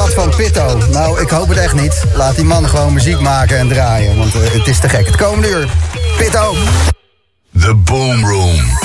stad van Pitto. Nou, ik hoop het echt niet. Laat die man gewoon muziek maken en draaien, want uh, het is te gek. Het komende uur, Pitto. The Boom Room.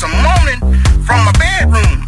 some moaning from my bedroom.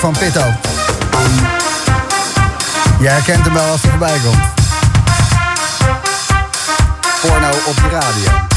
Van Pitto. Je herkent hem wel als hij voorbij komt. Porno op je radio.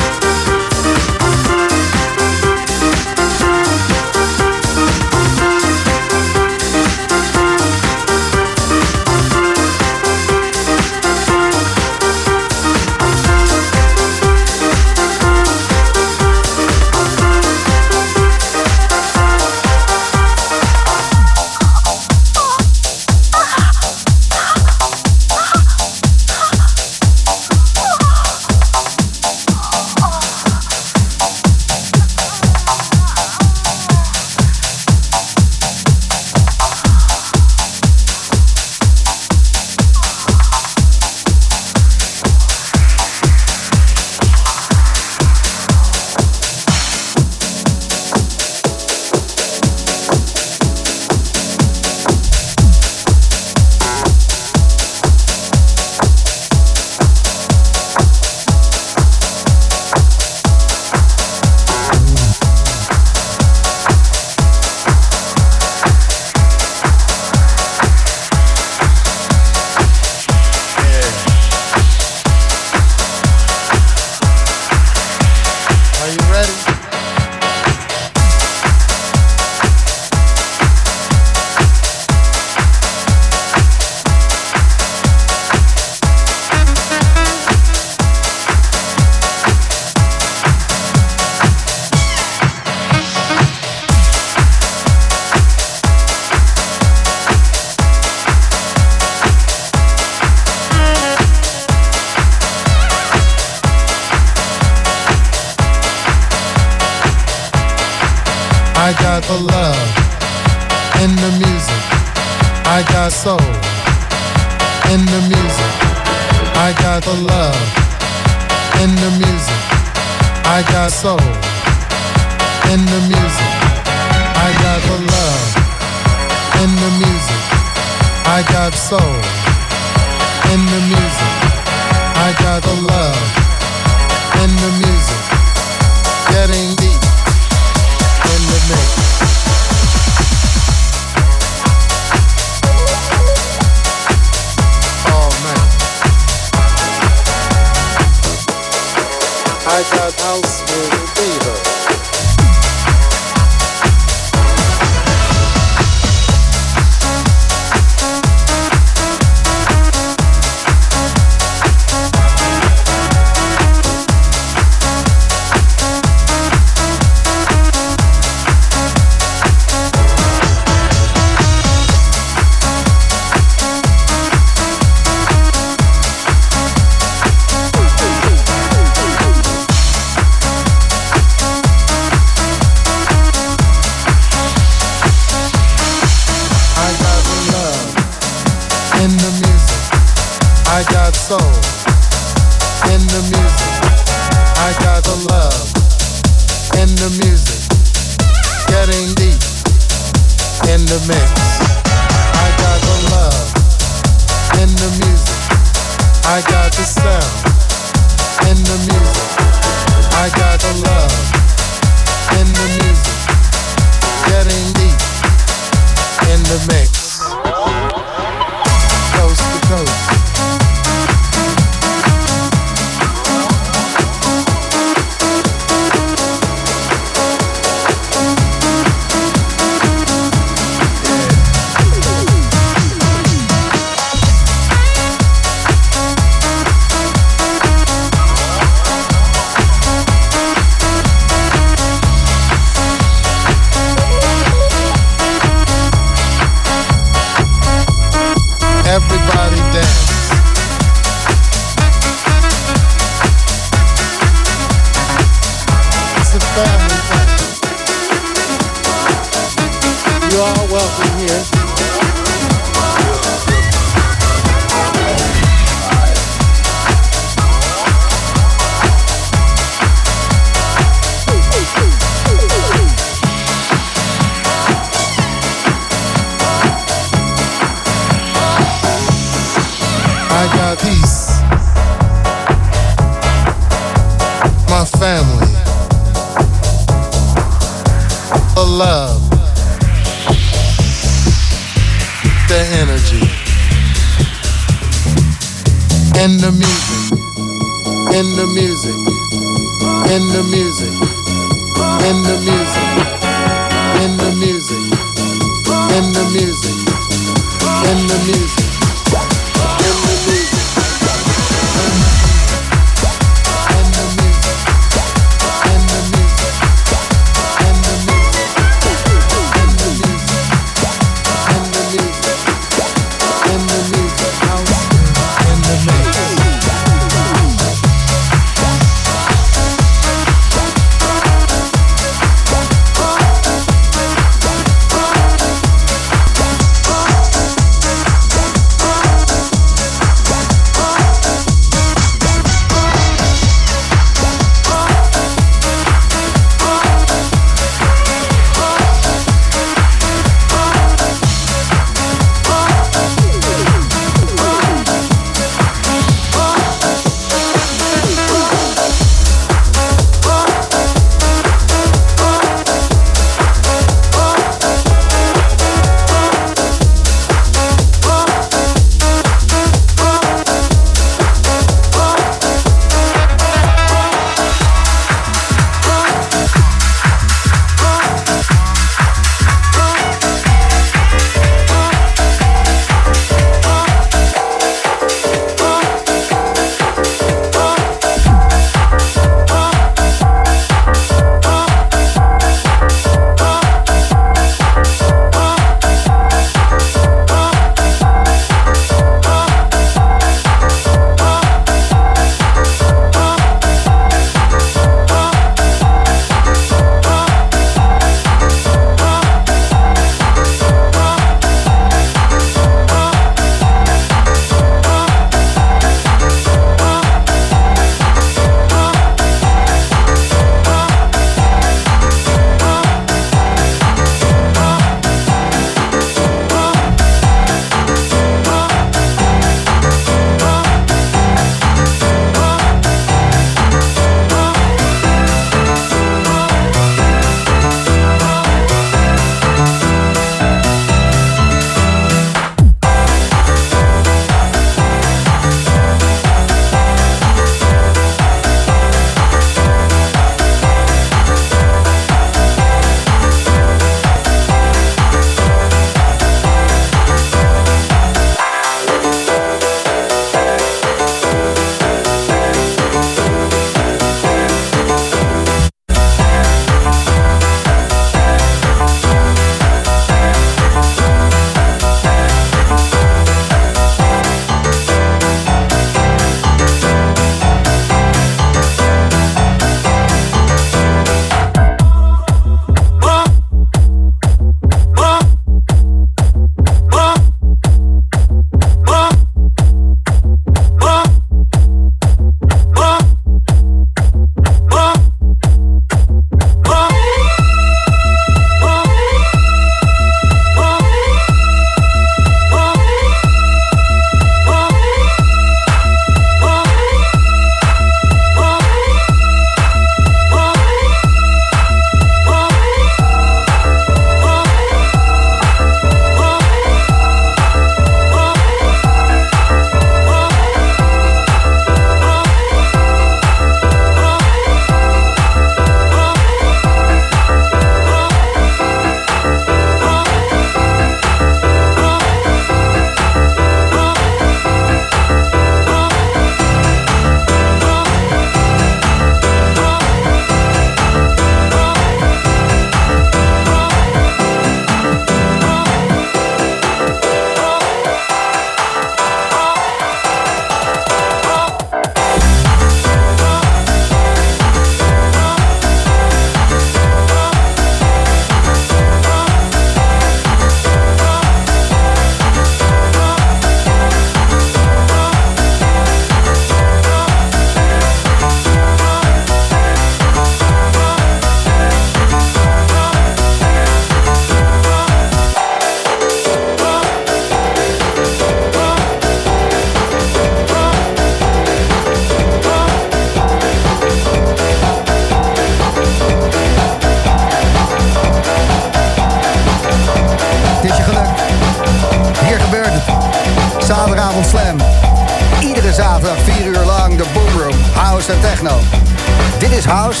House.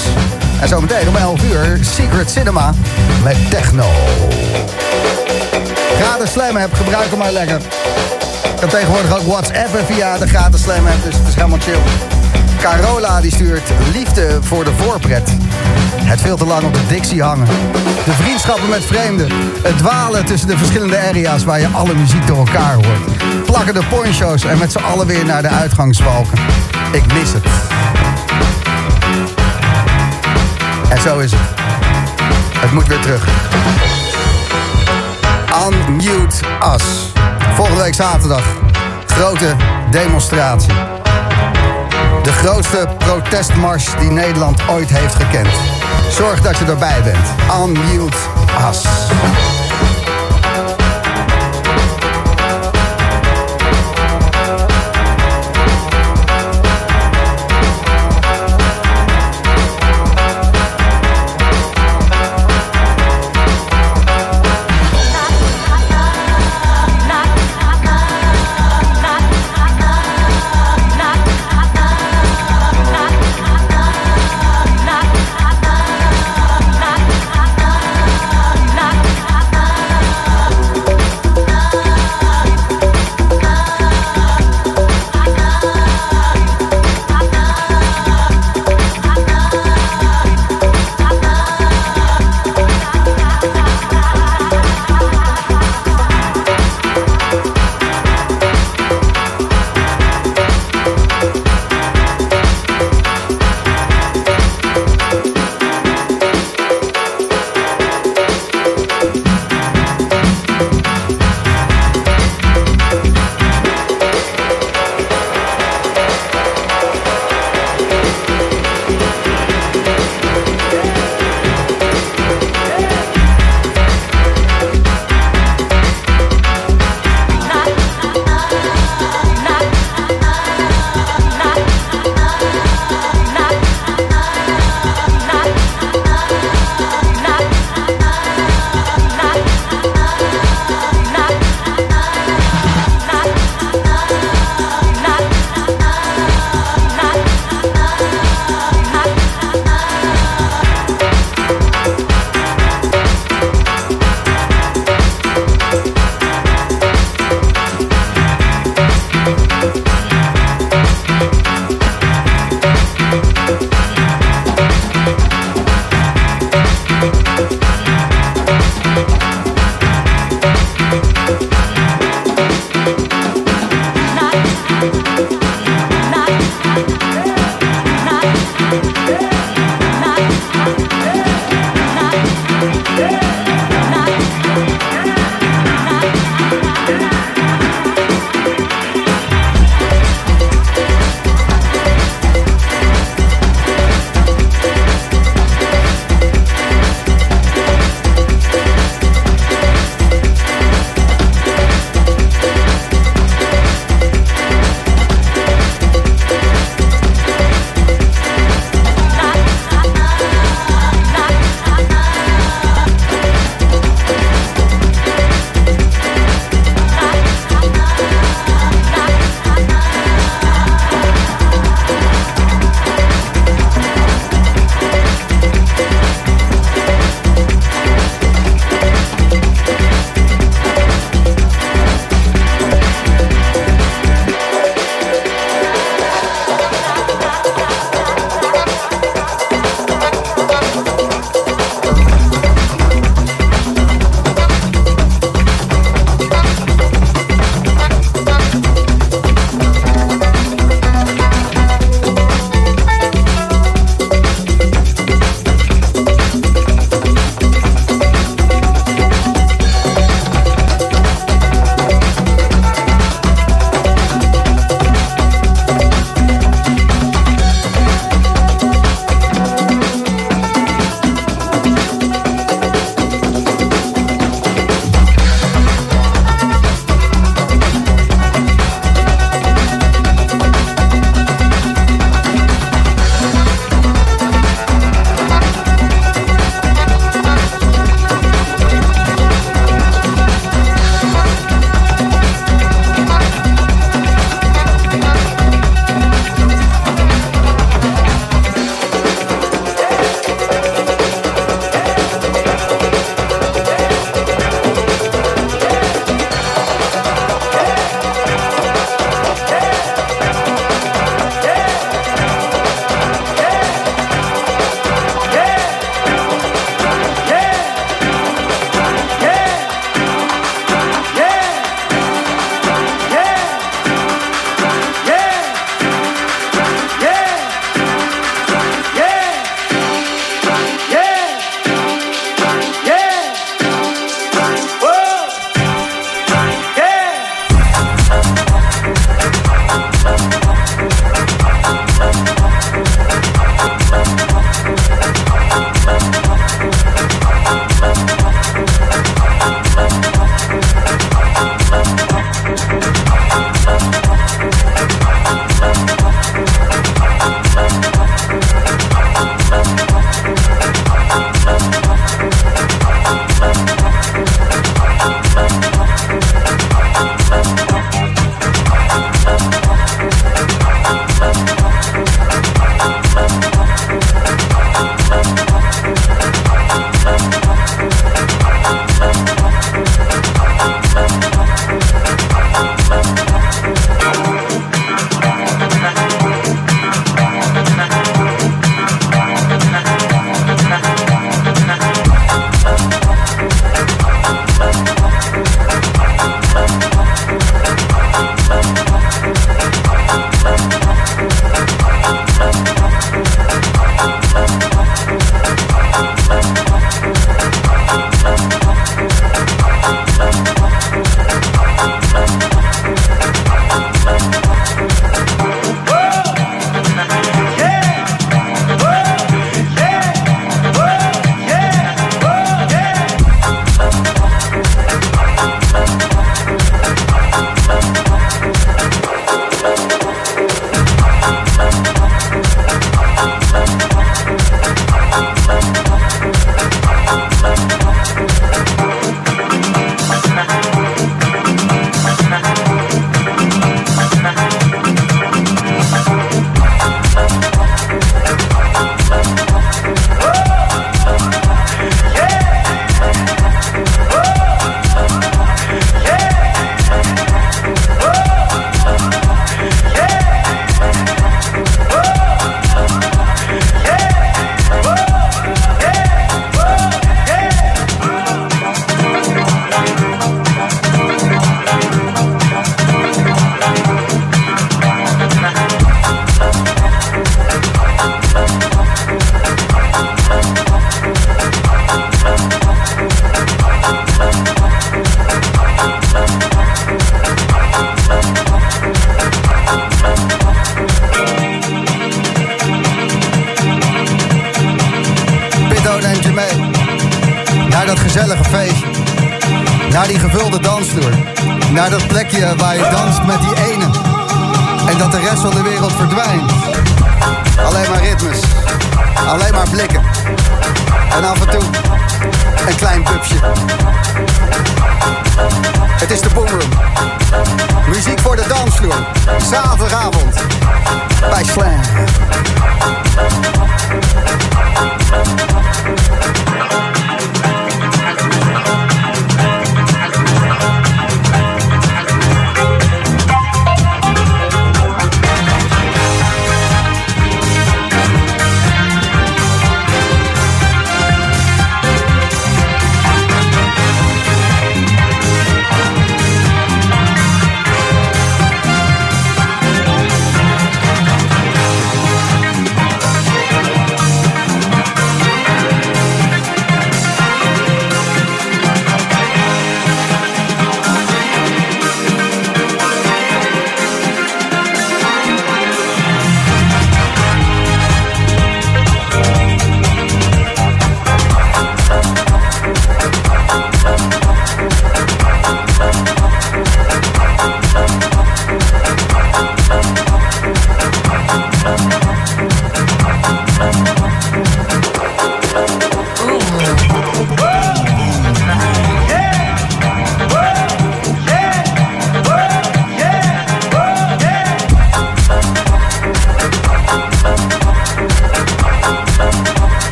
En zometeen om 11 uur Secret Cinema met techno. Gratis Slam app, gebruik hem maar lekker. Ik heb tegenwoordig ook WhatsApp via de gratis Slam dus het is helemaal chill. Carola die stuurt liefde voor de voorpret. Het veel te lang op de dictie hangen. De vriendschappen met vreemden. Het dwalen tussen de verschillende area's waar je alle muziek door elkaar hoort. Plakken de poncho's en met z'n allen weer naar de uitgangsbalken. Ik mis het. Zo is het. Het moet weer terug. Unmute Us. Volgende week zaterdag. Grote demonstratie. De grootste protestmars die Nederland ooit heeft gekend. Zorg dat je erbij bent. Unmute Us.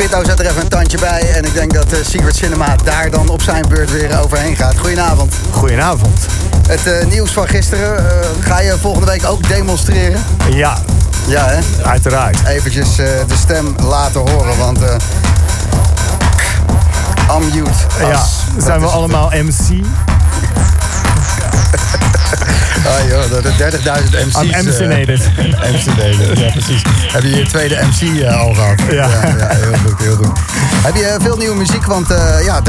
Pitto zet er even een tandje bij. En ik denk dat eh, Secret Cinema daar dan op zijn beurt weer overheen gaat. Goedenavond. Goedenavond. Het eh, nieuws van gisteren. eh, ga je volgende week ook demonstreren? Ja, Ja, hè? uiteraard. Eventjes eh, de stem laten horen, want... eh unmute. Ja, zijn we allemaal MC? Ah joh, de 30.000 MC's. I'm eh, MC-nated. MC-nated, ja precies. Heb je je tweede MC eh, al gehad? Ja. ja. heel goed, heel goed. Heb je eh, veel nieuwe muziek? Want eh, ja,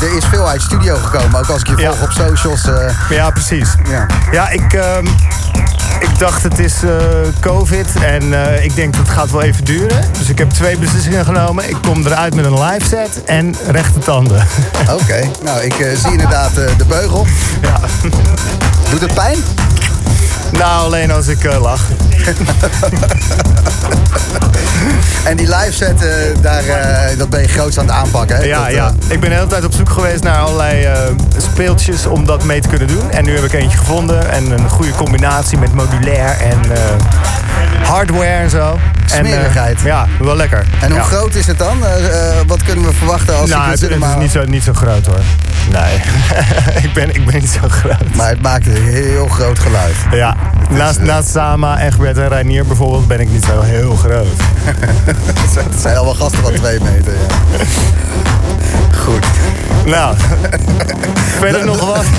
er is veel uit studio gekomen. Ook als ik je volg op socials. eh, Ja, precies. ja. Ja, ik, ehm, ik dacht het is eh, COVID en eh, ik denk dat het gaat wel even duren. Dus ik heb twee beslissingen genomen. Ik kom eruit met een live set en rechte tanden. Oké, nou ik eh, zie inderdaad de beugel. Ja. Doet het pijn? Nou, alleen als ik eh, lach. En die live set, eh, daar, eh, dat ben je groots aan het aanpakken. Hè? Ja, Dat, ja. Ik ben de hele tijd op zoek geweest naar allerlei speeltjes om dat mee te kunnen doen. En nu heb ik eentje gevonden. En een goede combinatie met modulair en hardware en zo. En, Smerigheid. ja, wel lekker. en hoe Ja. groot is het dan? Wat kunnen we verwachten als Nou, het, het is niet zo, niet zo groot hoor. Nee, ik, ben, ik ben niet zo groot. Maar het maakt een heel groot geluid. Ja, naast, eh, naast Sama, Egbert en Reinier bijvoorbeeld ben ik niet zo heel groot. Het zijn allemaal gasten van twee meter. Ja. Goed. Nou, verder nog wat?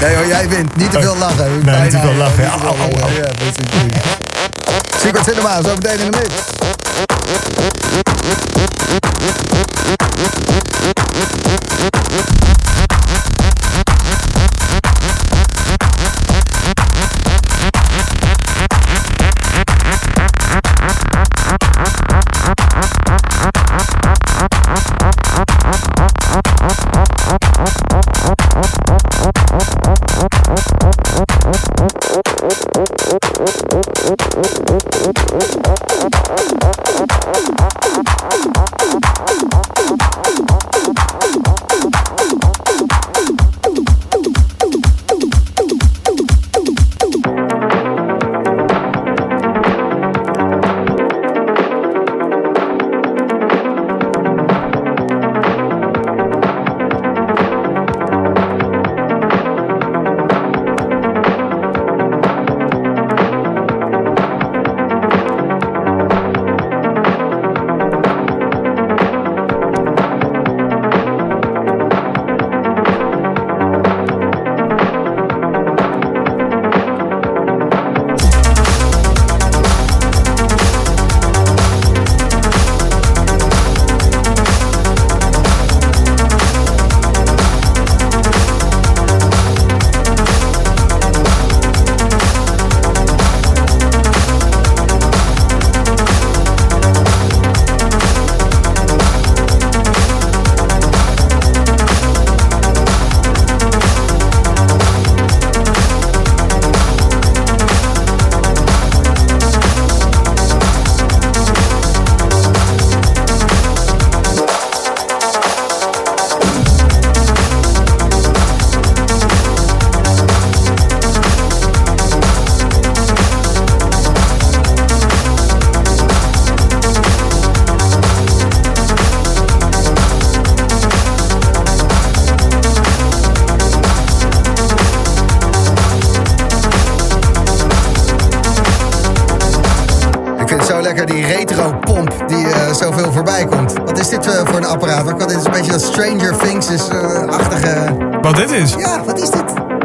Nee hoor, jij wint. Niet te veel lachen. Nee, Bijna, niet te veel ja, lachen. Au, au, lachen. au. Ja. Secret Cinema, zo meteen in de mix.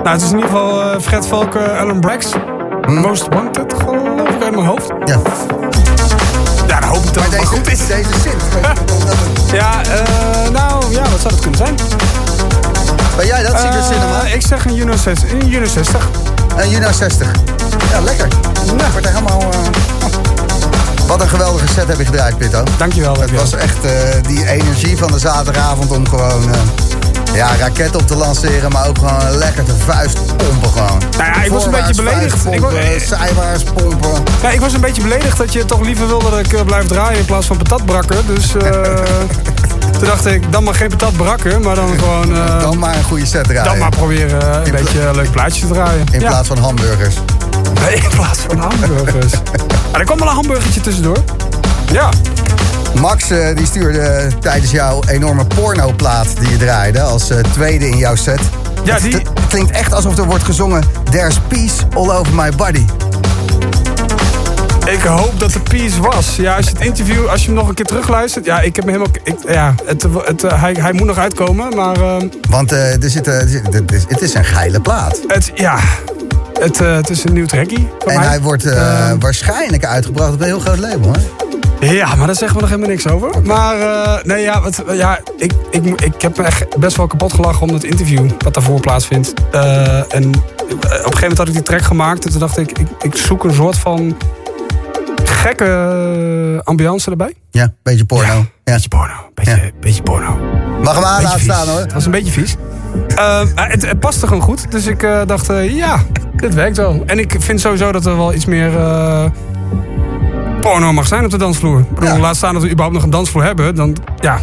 Nou, het is in ieder geval eh, Fred Valk, eh, Alan Brax. Most Wanted, geloof ik uit mijn hoofd. Ja, Ja, dan hoop ik dat het deze, goed is. deze synth. Ja, eh, nou, ja, wat zou dat kunnen zijn? Ben jij dat, Secret Eh, Cinema? Ik zeg een Juno 60. Een Juno 60. Een Juno 60. Ja, lekker. Ja, wordt er helemaal... Wat een geweldige set heb je gedraaid, Pitto. Dankjewel. Het dankjewel. was echt die energie van de zaterdagavond om gewoon... ja, raket op te lanceren, maar ook gewoon lekker te vuist pompen gewoon. Nou ja, ik was een beetje beledigd. Ik wa- Pompen, eh, zijwaarts pompen. Ja, ik was een beetje beledigd dat je toch liever wilde dat ik eh, blijf draaien in plaats van patat brakken. Dus eh, toen dacht ik, dan maar geen patat brakken, maar dan gewoon... Dan maar een goede set draaien. dan maar proberen een beetje een leuk plaatje te draaien. In Ja. plaats van hamburgers. Nee, in plaats van hamburgers. Ah, er kwam wel een hamburgertje tussendoor. Ja. Max eh, die stuurde tijdens jouw enorme pornoplaat die je draaide als eh, tweede in jouw set. Ja, Het- die- Het klinkt echt alsof er wordt gezongen There's peace all over my body. Ik hoop dat het peace was. Ja, als je het interview, als je hem nog een keer terugluistert. Ja, ik heb hem helemaal. Ik, ja, het, het, eh, hij, hij moet nog uitkomen, maar. ehm, Want eh, er zit, eh, het, is, het is een geile plaat. het, ja. Het, eh, het is een nieuw trackie. En mij. hij wordt eh, Ehm, waarschijnlijk uitgebracht op een heel groot label. Hè? Ja, maar daar zeggen we nog helemaal niks over. Maar eh, nee, ja, wat, ja ik, ik, ik heb me echt best wel kapot gelachen om het interview wat daarvoor plaatsvindt. Eh, en op een gegeven moment had ik die track gemaakt en toen dacht ik, ik, ik zoek een soort van gekke ambiance erbij. Ja, beetje porno. Ja. Beetje porno, beetje, Ja. beetje porno. Mag hem aan laten staan hoor. Het was een beetje vies. Eh, het, het paste gewoon goed. Dus ik eh, dacht, eh, ja, dit werkt wel. En ik vind sowieso dat er wel iets meer eh, porno mag zijn op de dansvloer. Ik bedoel, Ja. laat staan dat we überhaupt nog een dansvloer hebben. Dan ja,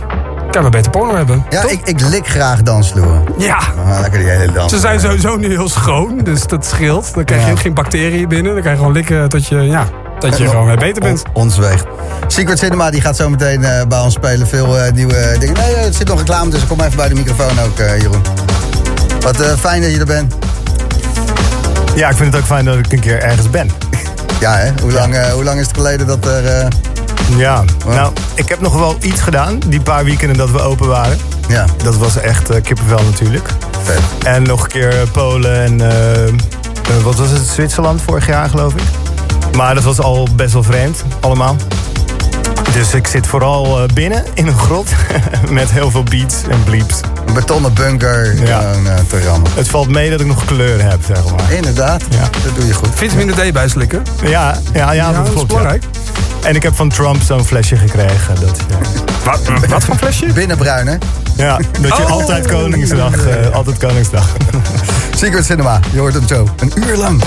kunnen we beter porno hebben. Ja, ik, ik lik graag dansvloeren. ja. Ah, lekker die hele dans. Ze zijn sowieso nu heel schoon, dus dat scheelt. Dan krijg je ook geen bacteriën binnen. Dan kan je gewoon likken tot je, ja, dat je Eh, gewoon weer beter bent. On- ons weegt. Secret Cinema die gaat zo meteen eh, bij ons spelen. Veel eh, nieuwe dingen. Nee, er zit nog reclame tussen. Kom even bij de microfoon ook, eh, Jeroen. Wat eh, fijn dat je er bent. Ja, ik vind het ook fijn dat ik een keer ergens ben. Ja, hè? Hoe lang, eh, hoe lang is het geleden dat er... eh, Ja, nou, ik heb nog wel iets gedaan. Die paar weekenden dat we open waren. ja, Dat was echt eh, kippenvel natuurlijk. vet. En nog een keer Polen en... wat was het? Zwitserland vorig jaar, geloof ik. Maar dat was al best wel vreemd, allemaal. Dus ik zit vooral eh, binnen in een grot. met heel veel beats en bleeps. Een betonnen bunker Ja. gewoon, eh, te rammen. Het valt mee dat ik nog kleur heb, zeg maar. Inderdaad, Ja. dat doe je goed. Vitamine D bijslikken. Ja, ja, ja, dat dat klopt. ja. belangrijk. En ik heb van Trump zo'n flesje gekregen. Dat, ja. Wat, wat voor flesje? Binnenbruin, hè? Ja, dat je Oh. altijd Koningsdag, eh, altijd Koningsdag. Secret Cinema, je hoort hem zo. Een uur lang.